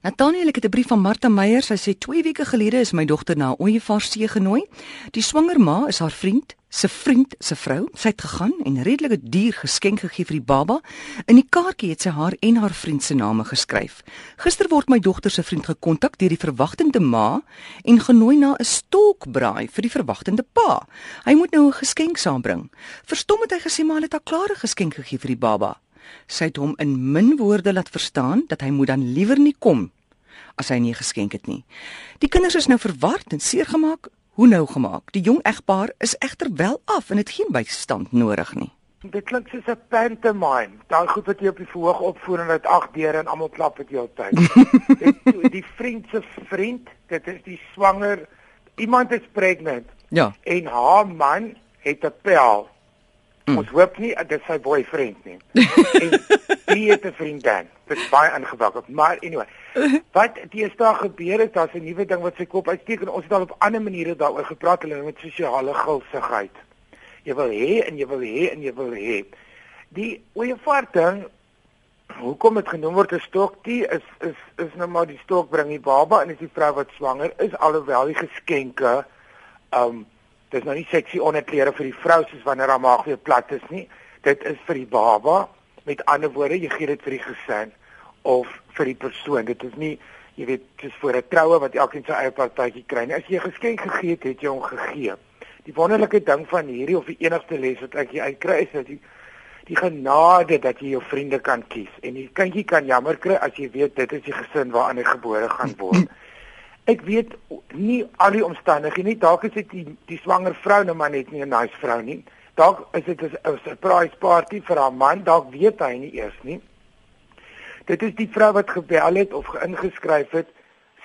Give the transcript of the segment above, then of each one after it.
Nathaniel, ek het 'n brief van Martha Meyer. Sy sê 2 weke gelede is my dogter na Ooievaarsee genooi. Die swanger ma is haar vriend, se vriend se vrou. Sy het gegaan en redelike duur geskenk gegee vir die baba. In die kaartjie het sy haar en haar vriend se name geskryf. Gister word my dogter se vriend gekontak deur die verwagtende ma en genooi na 'n stokbraai vir die verwagtende pa. Hy moet nou 'n geskenk saambring. Verstom het hy gesê maar hy het al klaar 'n geskenk gegee vir die baba. Sy het hom in min woorde laat verstaan dat hy moet dan liewer nie kom as hy nie geskenk het nie. Die kinders is nou verward en seer gemaak. Hoe nou gemaak? Die jong egpaar is egter wel af en het geen bystand nodig nie. Dit klink soos 'n pantomime. Daai goed wat jy op die verhoog opvoer en dit ag deur en almal klap dit jou tyd. die, die vriend se vriend, dit is die swanger. Iemand is pregnant. Ja. En haar man het 'n pel. Mm. Ons hoop nie dit sy boyfriend nie. en die het 'n vriendin. Dit is baie ingewikkeld, maar anyway. Wat daar gebeur is daar's 'n nuwe ding wat sy kop uitsteek en ons het al op ander maniere daaroor gepraat hulle met sosiale gulsigheid. Jy wil hê en jy wil hê en jy wil hê. Die oeyevarting hoekom dit genoem word 'n stoktie is is is nou maar die stok bring die baba en is die vrou wat swanger is alhoewel die geskenke um dis nou nie seksie onderklere vir die vrou soos wanneer haar maag weer plat is nie. Dit is vir die baba. Met ander woorde, jy gee dit vir die gesin of vir die persoon. Dit is nie jy weet dis vir 'n troue wat elkeen sy eie partytjie kry nie. As jy 'n geskenk gegee het, het jy hom gegee. Die wonderlike ding van hierdie of die enigste les wat ek hier uitkry is dat jy die genade dat jy jou vriende kan kies en die kindjie kan jammer kry as jy weet dit is die gesin waaraan hy gebore gaan word. Ek weet nie al die omstandighede nie. Dalk is dit die die swanger vrou nou maar net nie 'n nice vrou nie. Dalk is dit 'n surprise party vir haar man. Dalk weet hy nie eers nie. Dit is die vrou wat gebel het of geïngeskryf het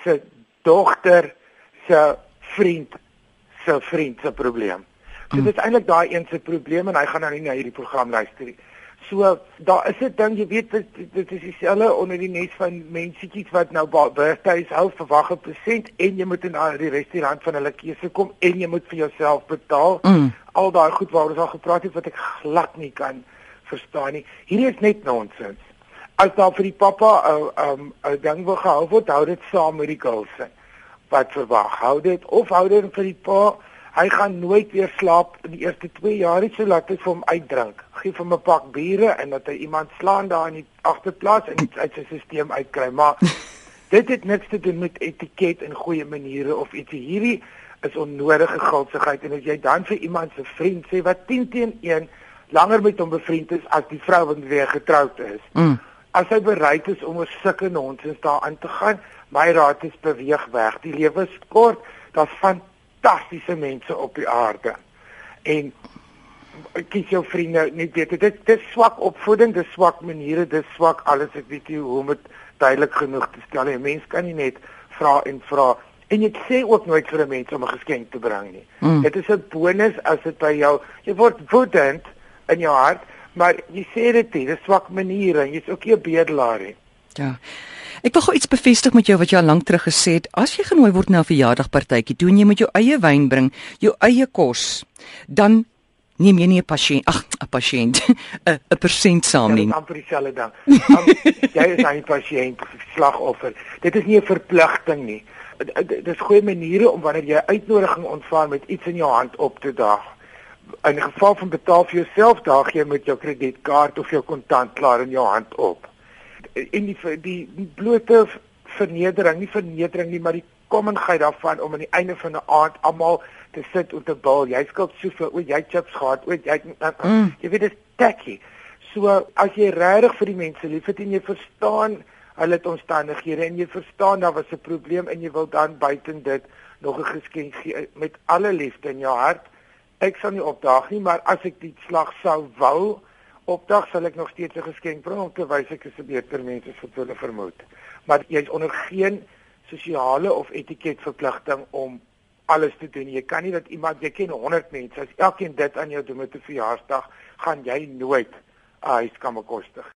se dogter se vriend se vriend se probleem. So dit is eintlik daai een se probleem en hy gaan nou nie na hierdie program luister nie. So daar is 'n ding, jy weet dit, dit is dieselfde onder die nes van mensetjies wat nou birthdays hou verwag 'n persent en jy moet in die restaurant van hulle keuse kom en jy moet vir jouself betaal. Mm. Al daai goed waaroor ons al gepraat het wat ek glad nie kan verstaan nie. Hierdie is net nonsens. As daar vir die pappa 'n uh, um 'n ding wil gehou word, hou dit saam met die girls. Wat verwag? Hou dit of hou dit vir die pa Hy gaan nooit weer slaap in die eerste 2 jaar nie, so laat dit vir hom uitdrink. Gee vir 'n pak biere en dat hy iemand slaan daar in die agterplaas en iets uit sy stelsel uitkry. Maar dit het niks te doen met etiket en goeie maniere of iets. Hierdie is onnodige gulsigheid en as jy dan vir iemand se vriend sê wat 10 teen 1 langer met hom bevriend is as die vrou wat weer getroud is. Mm. As hy bereid is om oor sulke nonsens daarin te gaan, my raad is beweeg weg. Die lewe is kort. Daar's fantastiese mense op die aarde. En kies jou vriende nie weet dit dit is swak opvoeding, dis swak maniere, dis swak alles ek weet nie hoe om dit duidelik genoeg te stel. 'n Mens kan nie net vra en vra en jy sê ook nooit vir 'n mens om 'n geskenk te bring nie. Mm. Dit is 'n bonus as dit by jou jy word woedend in jou hart, maar jy sê dit nie, dis swak maniere en jy's ook nie 'n bedelaar nie. Ja. Ek wil gou iets bevestig met jou wat jy al lank terug gesê het. As jy genooi word na 'n verjaardagpartytjie, doen jy met jou eie wyn bring, jou eie kos, dan neem jy nie 'n pasiënt, ag, 'n pasiënt, 'n 'n persent saam nie. Is amper dieselfde ding. Jy is 'n pasiënt, slagoffer. Dit is nie 'n verpligting nie. Dit is goeie maniere om wanneer jy uitnodiging ontvang met iets in jou hand op te daag. In geval van betaal vir jouself daag jy met jou kredietkaart of jou kontant klaar in jou hand op en die die blote vernedering, nie vernedering nie, maar die kommenheid daarvan om aan die einde van 'n aand almal te sit om te bal. Jy skuld soveel, o, jy chips gehad, o, jy mm. jy weet dit is tacky. So as jy regtig vir die mense liefhet en jy verstaan hulle omstandighede en jy verstaan daar was 'n probleem en jy wil dan buiten dit nog 'n geskenk gee met alle liefde in jou hart. Ek sal nie opdaag nie, maar as ek die slag sou wou, opdag sal ek nog steeds 'n geskenk bring om te wys ek is 'n beter mens as wat hulle vermoed. Maar jy's onder geen sosiale of etiket verpligting om alles te doen. Jy kan nie dat iemand jy ken 100 mense as elkeen dit aan jou doen met 'n verjaarsdag, gaan jy nooit 'n huis kan bekostig.